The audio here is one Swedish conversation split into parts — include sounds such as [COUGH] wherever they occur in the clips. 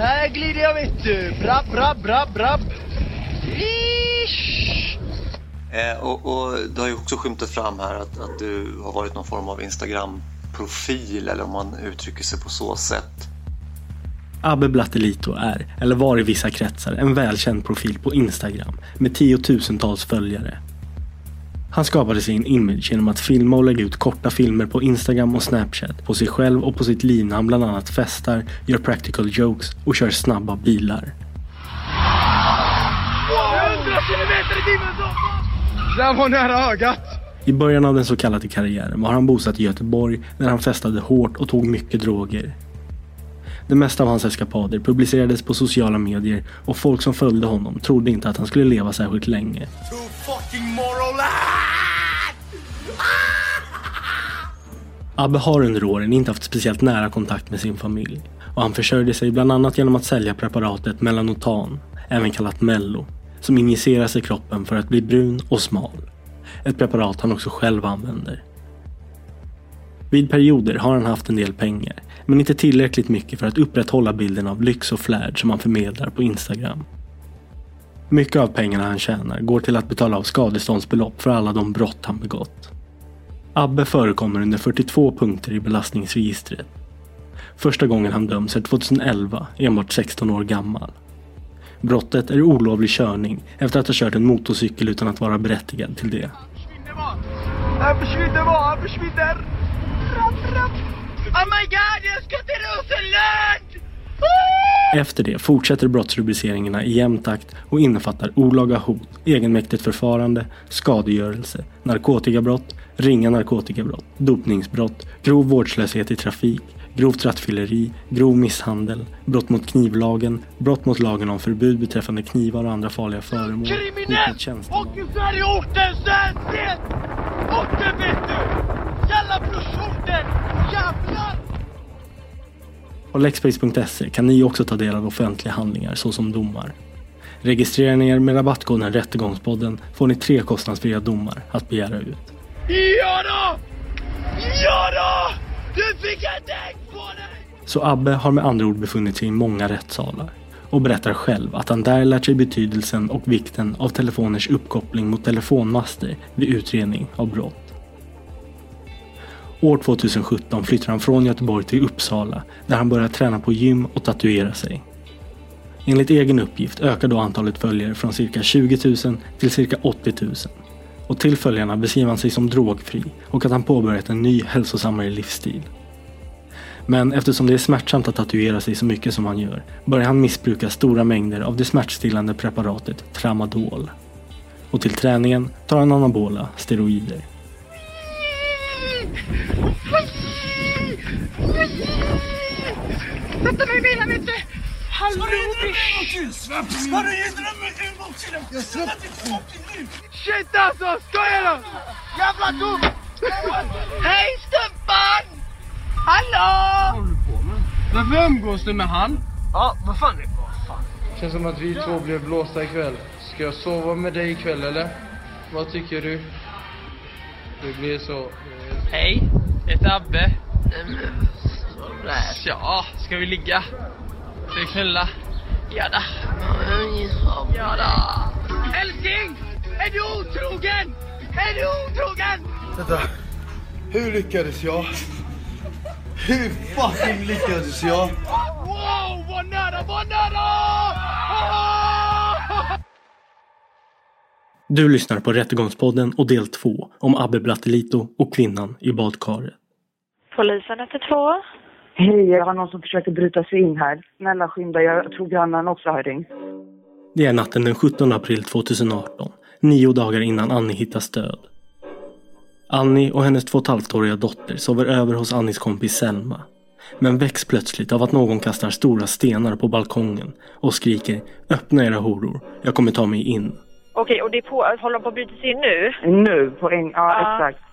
Här glider jag vet du. Brabb, brabb, brabb. Ish. Eh, och, och det har ju också skymtat fram här att, att du har varit någon form av Instagram-profil eller om man uttrycker sig på så sätt. Abbe Blattelito är, eller var i vissa kretsar, en välkänd profil på Instagram med tiotusentals följare. Han skapade sin image genom att filma och lägga ut korta filmer på Instagram och Snapchat på sig själv och på sitt liv när han bland annat festar, gör practical jokes och kör snabba bilar. 100 kilometer i timmen så. Den var nära ögat. I början av den så kallade karriären var han bosatt i Göteborg där han festade hårt och tog mycket droger. Det mesta av hans eskapader publicerades på sociala medier och folk som följde honom trodde inte att han skulle leva särskilt länge. Abbe har under åren inte haft speciellt nära kontakt med sin familj och han försörjde sig bland annat genom att sälja preparatet Melanotan, även kallat Mello, som injiceras i kroppen för att bli brun och smal. Ett preparat han också själv använder. Vid perioder har han haft en del pengar, men inte tillräckligt mycket för att upprätthålla bilden av lyx och flärd som han förmedlar på Instagram. Mycket av pengarna han tjänar går till att betala av skadeståndsbelopp för alla de brott han begått. Abbe förekommer under 42 punkter i belastningsregistret. Första gången han döms är 2011, enbart 16 år gammal. Brottet är olovlig körning efter att ha kört en motorcykel utan att vara berättigad till det. Försvinner vad? Han försvinner vad? Han försvinner. Rapp, rapp. Oh my god, jag ska till Rosenlund! Efter det fortsätter brottsrubriceringarna i jämn takt och innefattar olaga hot, egenmäktigt förfarande, skadegörelse, narkotikabrott, ringa narkotikabrott, dopningsbrott, grov vårdslöshet i trafik, grovt rattfylleri, grov misshandel, brott mot knivlagen, brott mot lagen om förbud beträffande knivar och andra farliga föremål, hot mot tjänsteman. Jävla brorsorten! Jävlar! På lexbase.se kan ni också ta del av offentliga handlingar såsom domar. Registrerar ni er med rabattkoden Rättegångspodden får ni tre kostnadsfria domar att begära ut. Ja då! Ja då! Du fick ett ägg på dig! Så Abbe har med andra ord befunnit sig i många rättssalar och berättar själv att han där lärt sig betydelsen och vikten av telefoners uppkoppling mot telefonmaster vid utredning av brott. År 2017 flyttar han från Göteborg till Uppsala där han börjar träna på gym och tatuera sig. Enligt egen uppgift ökar då antalet följare från cirka 20 000 till cirka 80 000. Och till följarna beskriver han sig som drogfri och att han påbörjat en ny hälsosammare livsstil. Men eftersom det är smärtsamt att tatuera sig så mycket som han gör börjar han missbruka stora mängder av det smärtstillande preparatet Tramadol. Och till träningen tar han anabola steroider. Sätta mig i bilen vet du! Hallå! Ska du ge dem en gång till? Jag släpper Shit alltså! Skojar du? Jävla dum! Hej Stumpan! Hallå! Varför umgås du med han? Ja, vad fan är det? Känns som att vi två blev blåsta ikväll. Ska jag sova med dig ikväll eller? Vad tycker du? Det blir så. Hej, jag heter Abbe. Ja, ska vi ligga? Ska vi knulla? Ja då. Ja då. Älskling! Är du otrogen? Är du otrogen? Vänta. Hur lyckades jag? Hur fucking lyckades jag? Wow, vad nära, vad nära! Du lyssnar på Rättegångspodden och del 2 om Abbe Blattelito och kvinnan i badkaret. Polisen 112. Hej, jag har någon som försöker bryta sig in här. Snälla skynda, jag tror grannen också har ringt. Det är natten den 17 april 2018, nio dagar innan Annie hittas död. Annie och hennes två och ett halvt-åriga dotter sover över hos Annies kompis Selma. Men väcks plötsligt av att någon kastar stora stenar på balkongen och skriker Öppna era horor, jag kommer ta mig in. Okej, och det på, håller de på att bryta sig in nu? Nu, på en... Ja, Ja. exakt.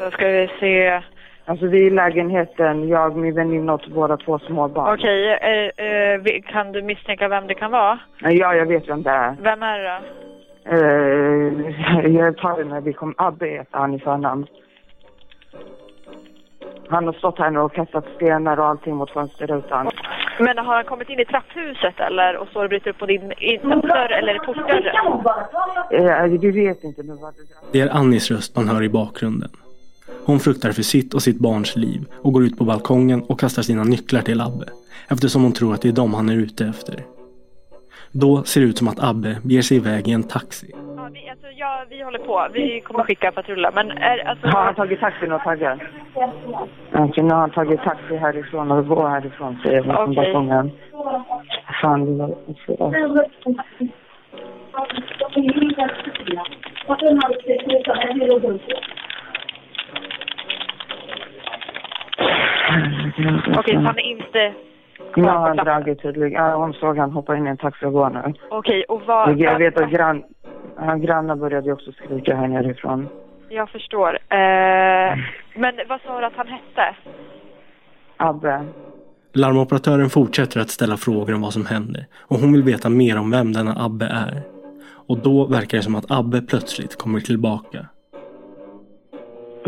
Då ska vi se. Alltså vi är i lägenheten, jag, min väninna och våra två små barn. Okej, eh, eh, kan du misstänka vem det kan vara? Ja, jag vet vem det är. Vem är det då? Uh, jag tar det när vi kommer. Abbe heter han i förnamn. Han har stått här nu och kastat stenar och allting mot fönsterrutan. Men har han kommit in i trapphuset eller och står och bryter upp på din dörr eller portdörren? Uh, vi vet inte nu vad det Det är Annies röst man hör i bakgrunden. Hon fruktar för sitt och sitt barns liv och går ut på balkongen och kastar sina nycklar till Abbe. Eftersom hon tror att det är dem han är ute efter. Då ser det ut som att Abbe beger sig iväg i en taxi. Ja, vi, alltså, ja, vi håller på. Vi kommer skicka patruller. Men är, alltså... Har han tagit taxin och taggat? Okej, nu har han tagit taxi härifrån och går härifrån säger han från Okej. balkongen. Fan, det var... Okej, så han är inte... Nu har han dragit tydligen. Ja, hon såg han hoppa in i en taxi och gå nu. Okej, och vad... Jag vet att grann, ja, grannar började också skrika här nerifrån. Jag förstår. Eh, men vad sa du att han hette? Abbe. Larmoperatören fortsätter att ställa frågor om vad som händer och hon vill veta mer om vem denna Abbe är. Och då verkar det som att Abbe plötsligt kommer tillbaka.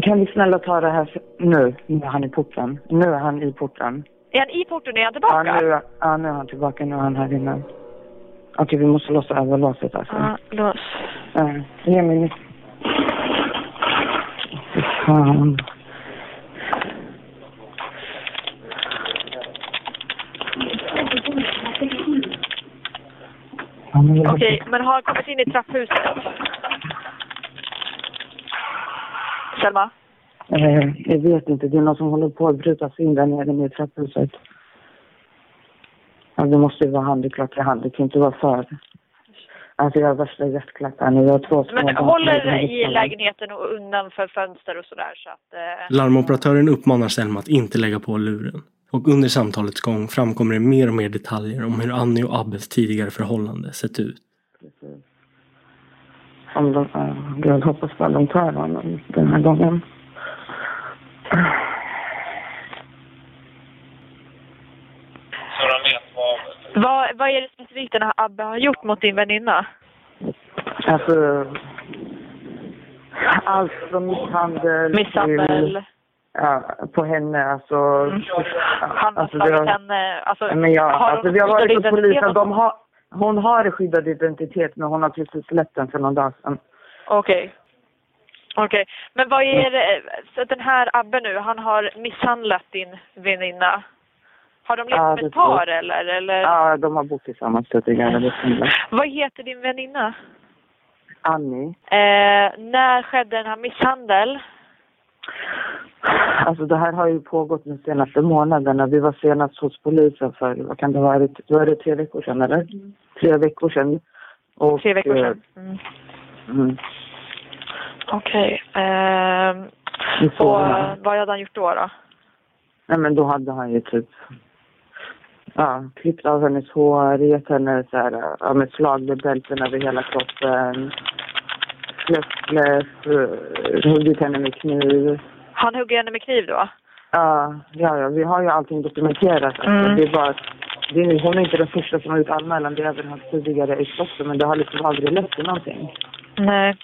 Kan vi snälla ta det här nu? Nu är han i porten. Nu är han i porten. Är han i porten? Är han Ja, tillbaka? nu, ja, nu är han tillbaka. Nu är han här inne. Okej, vi måste låsa över låset alltså. Ja, lås. Ja, ge mig nyc- Fy Fan. Ja, Okej, men har han kommit in i trapphuset? Selma? Eh, jag vet inte. Det är någon som håller på att bryta sig in där nere i trapphuset. Ja, det måste ju vara han. Det är klart det är han. Det kan inte vara för. Alltså jag har värsta hjärtklappar nu. Jag har två små Men håller i lägenheten och undan för fönster och sådär så att... Eh, Larmoperatören uppmanar Selma att inte lägga på luren. Och under samtalets gång framkommer det mer och mer detaljer om hur Annie och Abbes tidigare förhållande sett ut. Om de, jag hoppas bara de tar honom den här gången. Vad, vad är det specifikt den här Abbe har gjort mot din väninna? Alltså... Allt från misshandel Misshandel? till... Ja, på henne alltså. Han har alltså, slagit har- henne? Alltså, men jag, har alltså, vi har varit hos polisen. De har, hon har skyddad identitet men hon har precis släppt den för någon dag sedan. Okej. Okej. Men vad är det, så den här Abbe nu, han har misshandlat din väninna? Har de levt Ja, jag. par eller? eller? Ja, de har bott tillsammans tidigare. Vad heter din väninna? Annie. Eh, när skedde den här misshandel? Alltså det här har ju pågått de senaste månaderna. Vi var senast hos polisen för, vad kan det vara, det var det tre veckor sedan eller? Tre veckor sedan. Och, Tre veckor eh, sedan. Mm. Mm. Okej. ehm, Vi får- och vad hade han gjort då? då? Nej men då hade han ju typ ja, klippt av hennes hår, gett henne så här, ja, med slagbälten över hela kroppen. Fläskläpp, eh, huggit henne med kniv. Han hugger henne med kniv då? Ja, ja, ja, vi har ju allting dokumenterat. Alltså, Mm. det är bara, det är, hon är inte den första som har gjort anmälan. Det är även hans tidigare ex också, men det har liksom aldrig lett till någonting. Nej.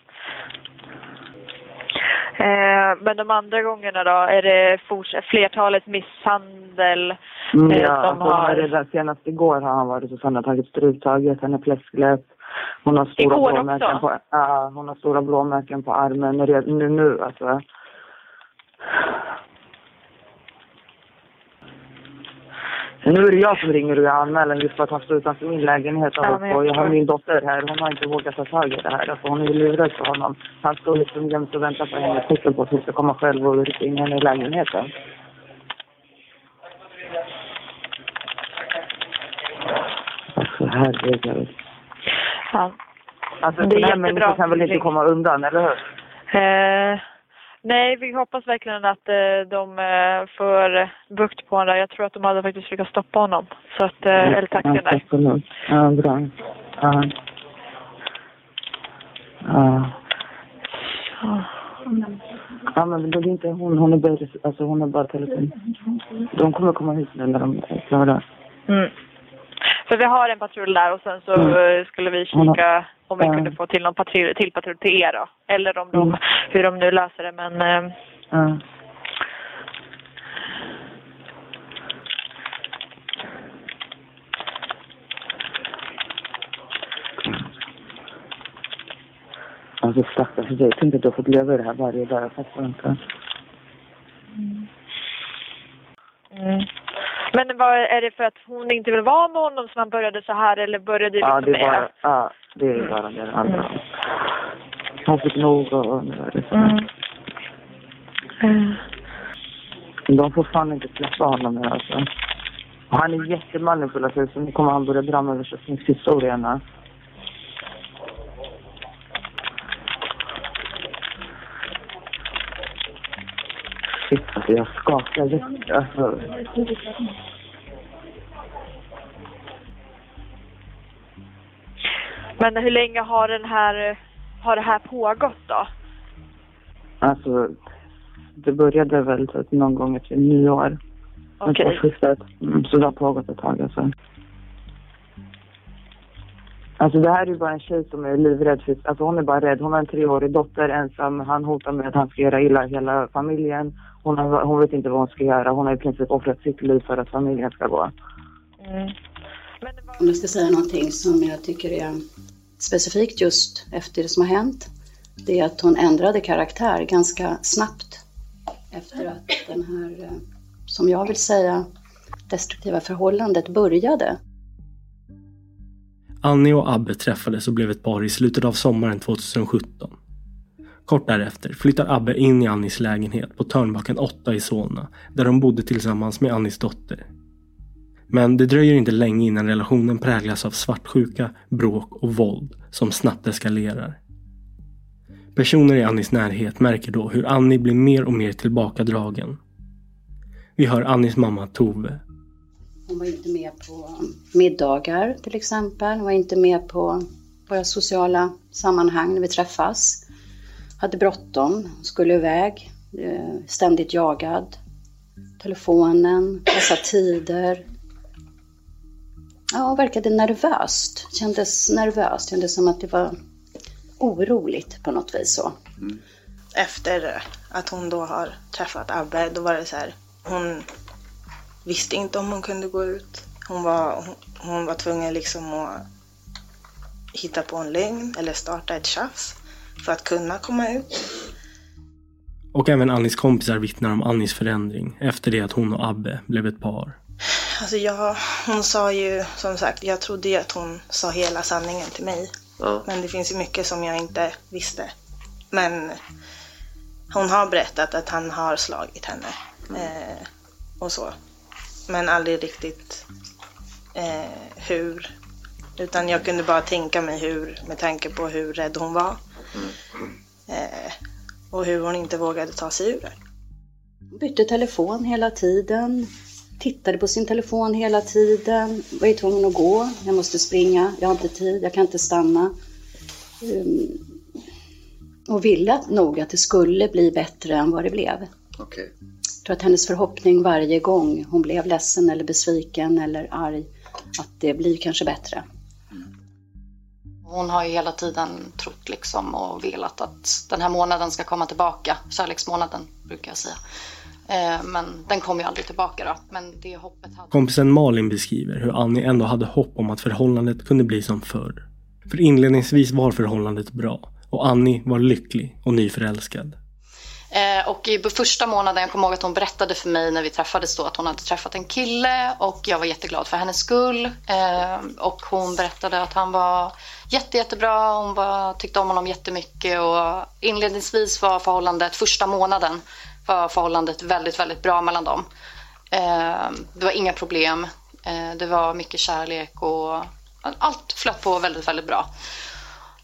Eh, men de andra gångerna då? Är det flertalet misshandel? Mm, eh, ja, som alltså, har redan senast igår har han varit hos henne och tagit struptag, gett henne fläskläpp. Hon har stora Igår blåmärken också? på, ja, hon har stora blåmärken på armen nu, nu alltså. Nu är det jag som ringer och gör anmälan just för att han står utanför min lägenhet och, Ja, jag och jag har min dotter här. Hon har inte vågat ta tag i det här. Alltså, hon är livrädd för honom. Han står liksom jämt och väntar på henne, tecken på att hon ska komma själv och rycka in henne i lägenheten. Alltså herregud. Ja. Alltså Det är jättebra människan kan väl inte komma undan, eller hur? Eh, nej, vi hoppas verkligen att eh, de eh, får bukt på honom. Jag tror att de hade faktiskt lyckats stoppa honom. Så att, eh, eller tack ja, dig. absolut. Ja, bra. Ja. Ja. Ja, men det är inte hon. Hon är bara, alltså, hon är bara telefon. De kommer komma hit nu när de är klara. Mm. För vi har en patrull där och sen så Mm. eh, skulle vi kika om vi kunde få till någon patrull, till patrull till er då. Eller om de, Mm. hur de nu löser det. Men Ja. Alltså stackars dig. Tänk att du har fått leva i det här varje dag. Jag fattar inte. mm. Men vad, är det för att hon inte vill vara med honom som han började så här eller började det Ja, liksom det bara, med? ja, det är bara det handlar om. Hon fick nog och nu är det så. Mm. Mm. De får fan inte släppa honom nu alltså. Han är jättemanipulativ så nu kommer han börja dra med värsta snyfthistorierna. Shit alltså jag skakar jätte... Alltså. Men hur länge har den här, har det här pågått då? Alltså, det började väl typ någon gång efter nyår. Okej. Årsskiftet. Mm, så det har pågått ett tag alltså. Alltså det här är ju bara en tjej som är livrädd för, alltså hon är bara rädd. Hon har en treårig dotter ensam. Han hotar med att han ska göra illa hela familjen. Hon, har, hon vet inte vad hon ska göra. Hon har i princip offrat sitt liv för att familjen ska gå. Mm. Om jag ska säga någonting som jag tycker är specifikt just efter det som har hänt, det är att hon ändrade karaktär ganska snabbt efter att den här, eh, som jag vill säga, destruktiva förhållandet började. Annie och Abbe träffades och blev ett par i slutet av sommaren 2017. Kort därefter flyttar Abbe in i Annis lägenhet på Törnbacken 8 i Solna, där de bodde tillsammans med Annis dotter. Men det dröjer inte länge innan relationen präglas av svartsjuka, bråk och våld som snabbt eskalerar. Personer i Annis närhet märker då hur Annie blir mer och mer tillbakadragen. Vi hör Annis mamma Tove hon var inte med på middagar till exempel. Hon var inte med på våra sociala sammanhang när vi träffas. Hade bråttom, skulle iväg, eh, ständigt jagad. Telefonen, dessa tider. Ja, hon verkade nervöst. Kändes nervöst. Kändes som att det var oroligt på något vis så. Mm. Efter att hon då har träffat Abbe, då var det så här. Hon visste inte om hon kunde gå ut. Hon var, hon, hon var tvungen liksom att hitta på en lögn eller starta ett tjafs för att kunna komma ut. och även Annis kompisar vittnar om Annis förändring efter det att hon och Abbe blev ett par. Alltså jag, hon sa ju som sagt, jag trodde ju att hon sa hela sanningen till mig. Men det finns ju mycket som jag inte visste. Men hon har berättat att han har slagit henne. Eh, och så. Men aldrig riktigt eh, hur. Utan jag kunde bara tänka mig hur, med tanke på hur rädd hon var. Eh, och hur hon inte vågade ta sig ur det. Hon bytte telefon hela tiden. tittade på sin telefon hela tiden. Var ju tvungen att gå. Jag måste springa. Jag har inte tid. Jag kan inte stanna. Um, och ville nog att det skulle bli bättre än vad det blev. Okay. Jag tror att hennes förhoppning varje gång hon blev ledsen eller besviken eller arg, att det blir kanske bättre. Hon har ju hela tiden trott liksom och velat att den här månaden ska komma tillbaka. Kärleksmånaden brukar jag säga. Eh, men den kom ju aldrig tillbaka då. Men det hoppet hade... Kompisen Malin beskriver hur Annie ändå hade hopp om att förhållandet kunde bli som förr. För inledningsvis var förhållandet bra och Annie var lycklig och nyförälskad. Eh, och i första månaden, jag kommer ihåg att hon berättade för mig när vi träffades då att hon hade träffat en kille och jag var jätteglad för hennes skull. Eh, och hon berättade att han var jätte, jättebra, hon var, tyckte om honom jättemycket och inledningsvis var förhållandet, första månaden var förhållandet väldigt, väldigt bra mellan dem. Eh, det var inga problem, eh, det var mycket kärlek och allt flöt på väldigt, väldigt bra.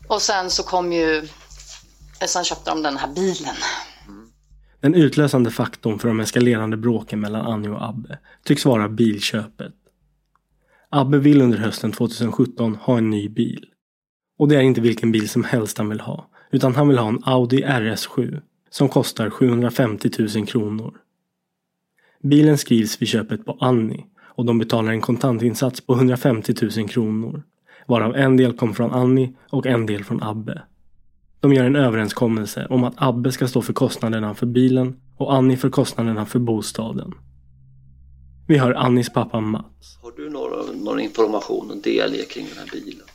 Och sen så kom ju, sen köpte de den här bilen den utlösande faktorn för de eskalerande bråken mellan Annie och Abbe tycks vara bilköpet. Abbe vill under hösten 2017 ha en ny bil. Och det är inte vilken bil som helst han vill ha, utan han vill ha en Audi RS7 som kostar 750 000 kronor. Bilen skrivs vid köpet på Annie och de betalar en kontantinsats på 150 000 kronor, varav en del kom från Annie och en del från Abbe. De gör en överenskommelse om att Abbe ska stå för kostnaderna för bilen och Annie för kostnaderna för bostaden. Vi hör Annis pappa Mats. Har du någon, någon information och delge kring den här bilen?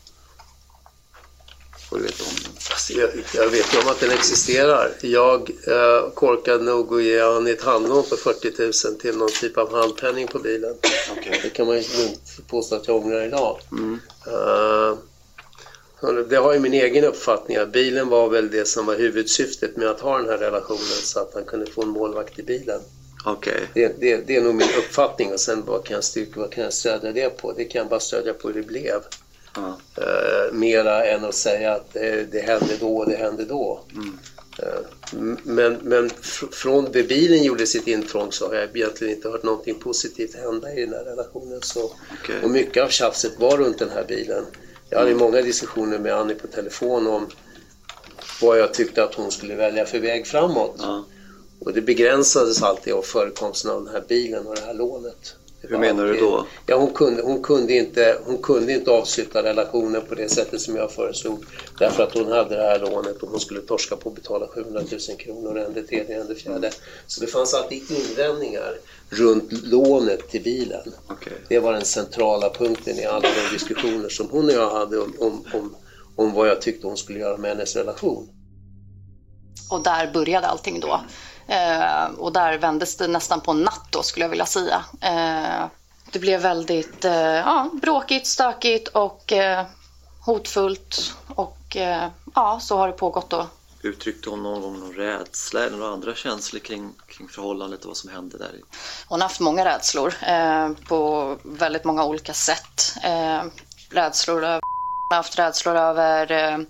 Får du veta om den? Jag, jag vet ju om att den existerar. Jag eh, korkade nog att ge Annie ett handlån på 40 000 till någon typ av handpenning på bilen. Okay. Det kan man ju inte påstå att jag ångrar idag. Mm. Uh, det har ju min egen uppfattning att bilen var väl det som var huvudsyftet med att ha den här relationen så att han kunde få en målvakt i bilen. Okay. Det, det, det är nog min uppfattning och sen vad kan jag styrka, vad kan jag stödja det på? Det kan jag bara stödja på hur det blev. Uh. Uh, mera än att säga att det, det hände då och det hände då. Mm. Uh, men, men från det bilen gjorde sitt intrång så har jag egentligen inte hört någonting positivt hända i den här relationen. Så, okay. Och mycket av tjafset var runt den här bilen. Jag hade många diskussioner med Annie på telefon om vad jag tyckte att hon skulle välja för väg framåt. Ja. Och det begränsades alltid av förekomsten av den här bilen och det här lånet. Hur menar du då? Ja, hon, kunde, hon, kunde inte, hon kunde inte avsluta relationen på det sättet som jag föreslog. Därför att hon hade det här lånet och hon skulle torska på att betala 700 000 kronor, en det tredje, en det fjärde. Så det fanns alltid invändningar runt lånet till bilen. Okay. Det var den centrala punkten i alla de diskussioner som hon och jag hade om, om, om, om vad jag tyckte hon skulle göra med hennes relation. Och där började allting då. Eh, och där vändes det nästan på en natt då skulle jag vilja säga. Eh, det blev väldigt eh, ja, bråkigt, stökigt och eh, hotfullt. Och eh, ja, så har det pågått då. Uttryckte hon någon gång någon rädsla eller några andra känslor kring, kring förhållandet och vad som hände där? Hon har haft många rädslor eh, på väldigt många olika sätt. rädslor över, haft rädslor över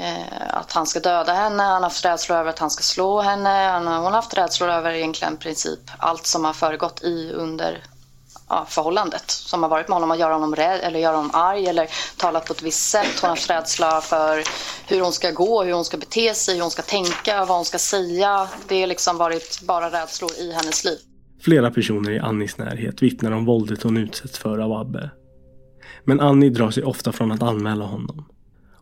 Eh, att han ska döda henne, han har haft rädslor över att han ska slå henne. hon har haft rädslor över egentligen princip allt som har föregått i under ja, förhållandet som har varit med honom. Att göra honom rädd eller göra honom arg eller tala på ett visst sätt. Hon har haft rädsla för hur hon ska gå, hur hon ska bete sig, hur hon ska tänka, vad hon ska säga. Det har liksom varit bara rädslor i hennes liv. Flera personer i Annis närhet vittnar om våldet hon utsätts för av Abbe. Men Annie drar sig ofta från att anmäla honom.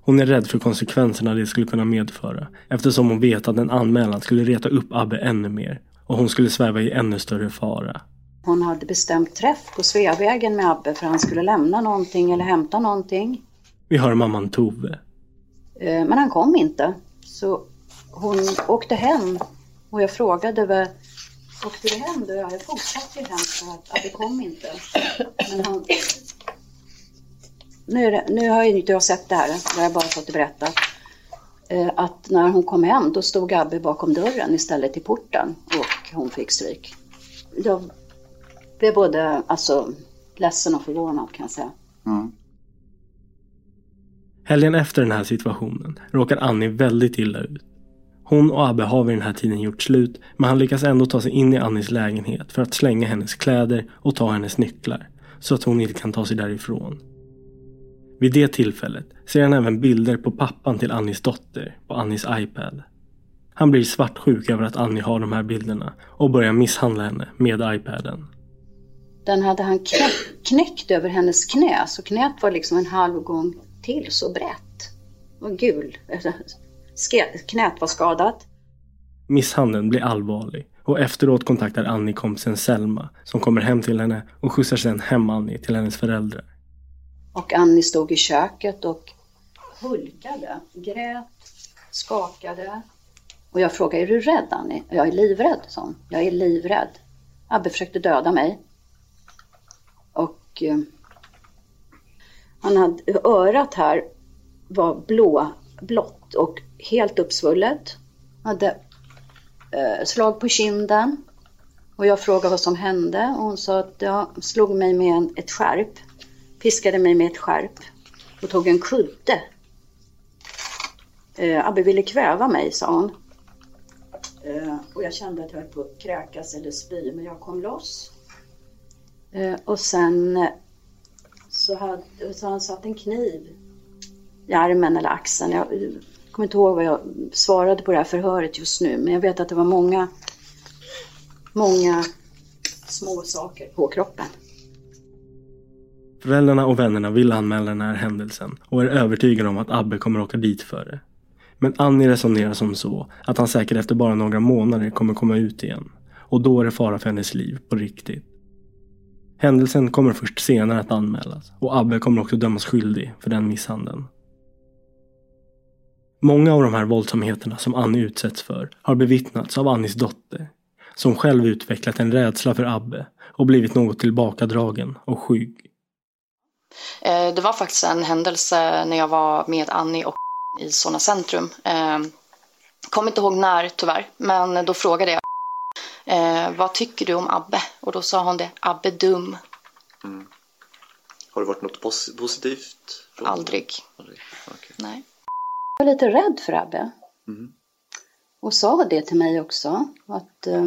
Hon är rädd för konsekvenserna det skulle kunna medföra eftersom hon vet att en anmälan skulle reta upp Abbe ännu mer och hon skulle sväva i ännu större fara. Hon hade bestämt träff på Sveavägen med Abbe för han skulle lämna någonting eller hämta någonting. Vi hör mamman Tove. Eh, men han kom inte. Så hon åkte hem och jag frågade väl Åkte du hem då? Ja, jag fortsatte ju hem för att Abbe kom inte. Men han, nu, det, nu har ju inte jag sett det här, det har jag bara fått det berättat. Eh, att när hon kom hem då stod Abbe bakom dörren istället i porten och hon fick stryk. Jag blev både alltså, ledsen och förvånad kan jag säga. Mm. Helgen efter den här situationen råkar Annie väldigt illa ut. Hon och Abbe har vid den här tiden gjort slut men han lyckas ändå ta sig in i Annis lägenhet för att slänga hennes kläder och ta hennes nycklar så att hon inte kan ta sig därifrån. Vid det tillfället ser han även bilder på pappan till Annis dotter på Annis iPad. Han blir svartsjuk över att Annie har de här bilderna och börjar misshandla henne med iPaden. Den hade han knäckt, knäckt över hennes knä, så knät var liksom en halv gång till så brett. Och gul. [LAUGHS] Knät var skadat. Misshandeln blir allvarlig och efteråt kontaktar Annie kompisen Selma som kommer hem till henne och skjutsar sedan hem Annie till hennes föräldrar. Och Annie stod i köket och hulkade, grät, skakade. Och jag frågade, är du rädd Annie? Jag är livrädd, sa hon. Jag är livrädd. Abbe försökte döda mig. Och eh, han hade, örat här var blå, blått och helt uppsvullet. Hade eh, slag på kinden. Och jag frågade vad som hände och hon sa att jag slog mig med en, ett skärp. Piskade mig med ett skärp och tog en kudde. Eh, Abbe ville kväva mig, sa hon. Eh, och jag kände att jag höll på att kräkas eller spy, men jag kom loss. Eh, och sen eh, så hade så han satt en kniv i armen eller axeln. Jag eh, kommer inte ihåg vad jag svarade på det här förhöret just nu, men jag vet att det var många, många små saker på kroppen. Föräldrarna och vännerna vill anmäla den här händelsen och är övertygade om att Abbe kommer åka dit för det. Men Annie resonerar som så att han säkert efter bara några månader kommer komma ut igen. Och då är det fara för hennes liv på riktigt. Händelsen kommer först senare att anmälas och Abbe kommer också dömas skyldig för den misshandeln. Många av de här våldsamheterna som Annie utsätts för har bevittnats av Annies dotter som själv utvecklat en rädsla för Abbe och blivit något tillbakadragen och skygg. Eh, det var faktiskt en händelse när jag var med Annie och i Solna centrum. Eh, kommer inte ihåg när tyvärr, men då frågade jag eh, vad tycker du om Abbe? Och då sa hon det, Abbe dum. Mm. Har det varit något pos positivt? Från Aldrig. Aldrig. Okay. Nej. Jag var lite rädd för Abbe. Mm. Och sa det till mig också, att eh,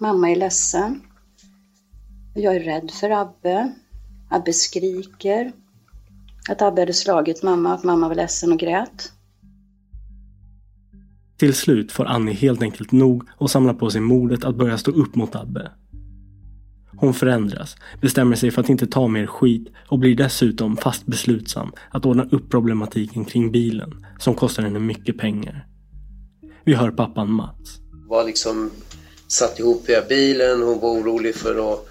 mamma är ledsen. Jag är rädd för Abbe. Abbe skriker. Att Abbe hade slagit mamma, att mamma var ledsen och grät. Till slut får Annie helt enkelt nog och samlar på sig modet att börja stå upp mot Abbe. Hon förändras, bestämmer sig för att inte ta mer skit och blir dessutom fast beslutsam att ordna upp problematiken kring bilen som kostar henne mycket pengar. Vi hör pappan Mats. Var liksom satt ihop via bilen, hon var orolig för att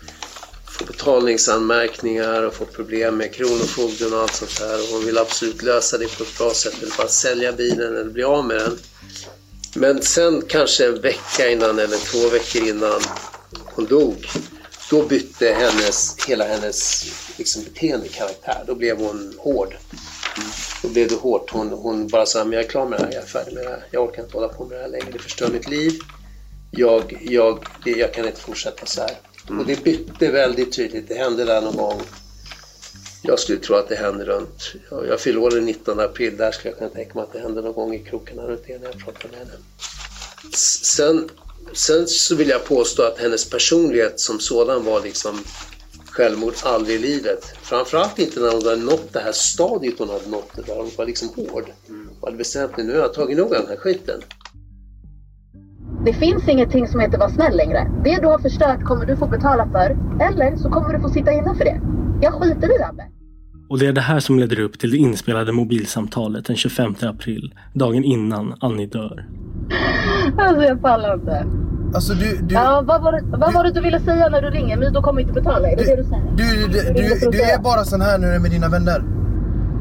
betalningsanmärkningar och fått problem med Kronofogden och allt sånt där. Och hon vill absolut lösa det på ett bra sätt, eller bara sälja bilen eller bli av med den. Men sen kanske en vecka innan eller två veckor innan hon dog, då bytte hennes, hela hennes liksom, beteende karaktär. Då blev hon hård. Då blev det hårt. Hon, hon bara sa, men jag är klar med det här, jag är färdig med det här. Jag orkar inte hålla på med det här längre, det förstör mitt liv. Jag, jag, jag kan inte fortsätta så här. Och det bytte väldigt tydligt. Det hände där någon gång. Jag skulle tro att det hände runt... Jag fyller år den 19 april. Där skulle jag kunna tänka mig att det hände någon gång i krokarna runt det när jag pratade med henne. Sen, sen så vill jag påstå att hennes personlighet som sådan var liksom självmord aldrig i livet. Framförallt inte när hon hade nått det här stadiet hon hade nått där hon var liksom hård. Och hade bestämt sig, nu har jag tagit nog av den här skiten. Det finns ingenting som heter var snäll längre. Det du har förstört kommer du få betala för. Eller så kommer du få sitta inne för det. Jag skiter i Abbe. Och det är det här som leder upp till det inspelade mobilsamtalet den 25 april, dagen innan Annie dör. Alltså jag pallar inte. Alltså du... du ja, vad var, det, vad du, var det du ville säga när du ringer? Mido kommer inte betala, är det det du säger? Du, du, du, du är bara sån här du är med dina vänner.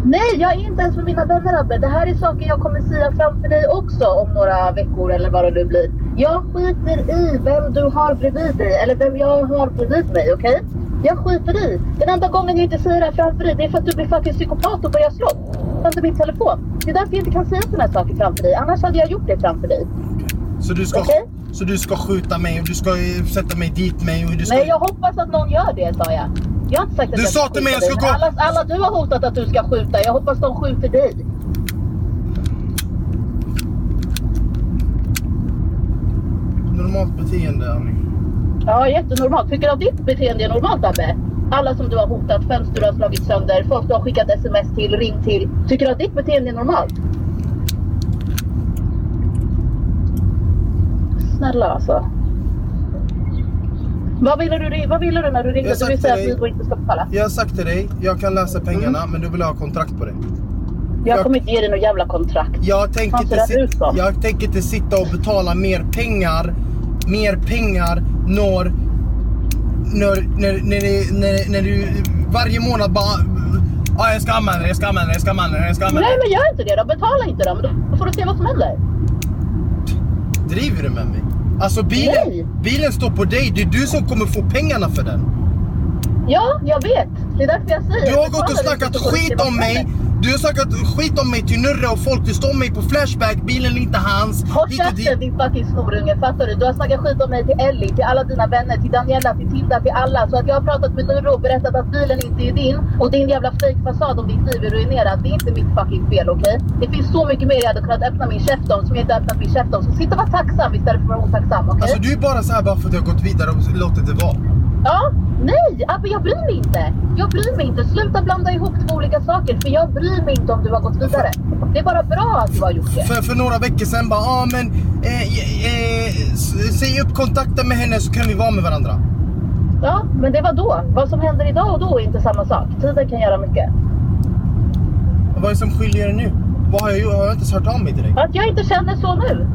Nej, jag är inte ens med mina vänner Abbe. Det här är saker jag kommer säga framför dig också om några veckor eller vad det nu blir. Jag skiter i vem du har bredvid dig eller vem jag har bredvid mig, okej? Okay? Jag skiter i. Den enda gången jag inte säger det här framför dig det är för att du blir fucking psykopat och börjar slåss. Under min telefon. Det är därför jag inte kan säga sådana här saker framför dig. Annars hade jag gjort det framför dig. Så du ska, okay? så du ska skjuta mig och du ska sätta mig dit mig och du ska... Nej, jag hoppas att någon gör det, sa jag. Jag har inte sagt att du jag sa till mig jag ska gå... Alla, alla du har hotat att du ska skjuta, jag hoppas de skjuter dig. normalt beteende, Annie. Ja, jättenormalt. Tycker du att ditt beteende är normalt, Abbe? Alla som du har hotat, fönster du har slagit sönder, folk du har skickat sms till, ringt till. Tycker du att ditt beteende är normalt? Snälla alltså. Vad ville du, vad ville du när du ringde? Jag Du sagt vill säga att Vibo inte ska betala? Jag har sagt till dig, jag kan läsa pengarna, men du vill ha kontrakt på det. Jag kommer inte ge dig något jävla kontrakt. Jag tänker, Fan, inte sit- jag tänker inte sitta och betala mer pengar, mer pengar när, när, när, när, när, när du varje månad bara ah, jag ska använda det, jag ska använda det, jag ska använda det, jag ska använda Nej men gör inte det då. Betala inte då. Då får du se vad som händer. Driver du med mig? Alltså bilen, bilen står på dig, det är du som kommer få pengarna för den. Ja, jag vet. Det är därför jag säger. Du har gått och snackat skit om mig. Du har snackat skit om mig till Nurre och folk. Du står mig på Flashback, bilen är inte hans. Håll käften din fucking snorunge, fattar du? Du har snackat skit om mig till Ellie, till alla dina vänner, till Daniela, till Tilda, till alla. Så att jag har pratat med Nurre och berättat att bilen inte är din och din jävla fejkfasad om ditt liv är ruinerat. Det är inte mitt fucking fel, okej? Det finns så mycket mer jag hade kunnat öppna min käft om som jag inte öppnat min käft om. Så sitt och var tacksam istället för att vara otacksam, okej? Alltså du är bara så här bara för att jag har gått vidare och låtit det vara. Ja, nej, Abbe jag bryr mig inte. Jag bryr mig inte. Sluta blanda ihop två olika saker för jag bryr mig inte om du har gått vidare. Det är bara bra att du har gjort det. För, för några veckor sedan bara, ja ah, men eh, eh, s- säg upp kontakten med henne så kan vi vara med varandra. Ja, men det var då. Vad som händer idag och då är inte samma sak. Tiden kan göra mycket. Vad är det som skiljer er nu? Vad har jag gjort? Har jag inte ens hört av mig till dig? Att jag inte känner så nu.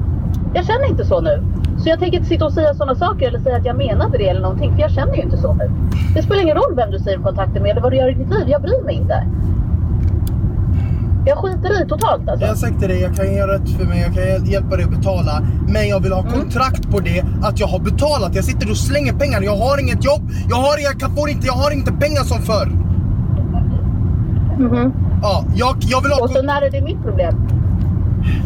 Jag känner inte så nu. Så jag tänker inte sitta och säga sådana saker eller säga att jag menade det eller någonting. För jag känner ju inte så nu. Det spelar ingen roll vem du säger kontakter med eller vad du gör i ditt liv. Jag bryr mig inte. Jag skiter i totalt alltså. Jag har sagt till dig, jag kan göra rätt för mig, jag kan hjäl- hjälpa dig att betala. Men jag vill ha kontrakt på det, att jag har betalat. Jag sitter och slänger pengar, jag har inget jobb, jag har, jag kan, får inte, jag har inte pengar som förr. Mhm. Ja, jag, jag vill ha Och så när är det mitt problem?